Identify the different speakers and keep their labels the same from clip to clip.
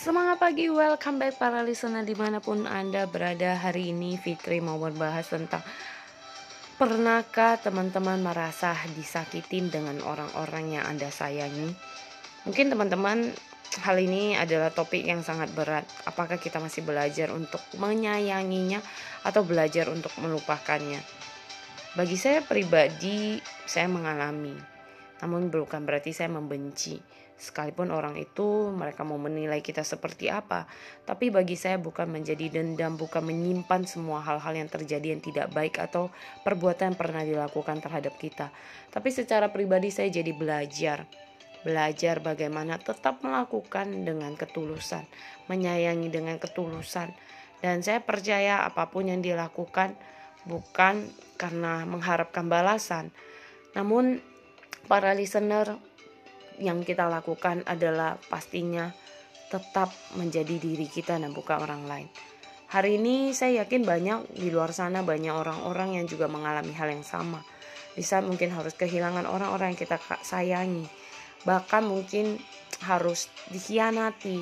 Speaker 1: Semangat pagi, welcome back para listener di mana pun Anda berada hari ini Fitri mau berbahas tentang Pernahkah teman-teman merasa disakitin dengan orang-orang yang Anda sayangi? Mungkin teman-teman hal ini adalah topik yang sangat berat Apakah kita masih belajar untuk menyayanginya atau belajar untuk melupakannya? Bagi saya pribadi, saya mengalami Namun bukan berarti saya membenci Sekalipun orang itu mereka mau menilai kita seperti apa, tapi bagi saya bukan menjadi dendam, bukan menyimpan semua hal-hal yang terjadi yang tidak baik atau perbuatan yang pernah dilakukan terhadap kita. Tapi secara pribadi saya jadi belajar. Belajar bagaimana tetap melakukan dengan ketulusan, menyayangi dengan ketulusan. Dan saya percaya apa pun yang dilakukan bukan karena mengharapkan balasan. Namun para listener yang kita lakukan adalah pastinya tetap menjadi diri kita dan bukan orang lain. Hari ini saya yakin banyak di luar sana banyak orang-orang yang juga mengalami hal yang sama. Bisa mungkin harus kehilangan orang-orang yang kita sayangi. Bahkan mungkin harus dikhianati,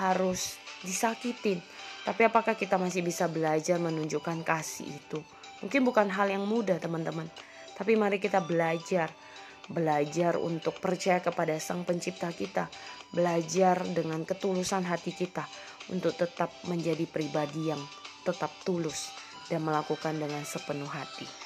Speaker 1: harus disakitin. Tapi apakah kita masih bisa belajar menunjukkan kasih itu? Mungkin bukan hal yang mudah teman-teman. Tapi mari kita belajar belajar untuk percaya kepada Sang Pencipta kita, belajar dengan ketulusan hati kita untuk tetap menjadi pribadi yang tetap tulus dan melakukan dengan sepenuh hati.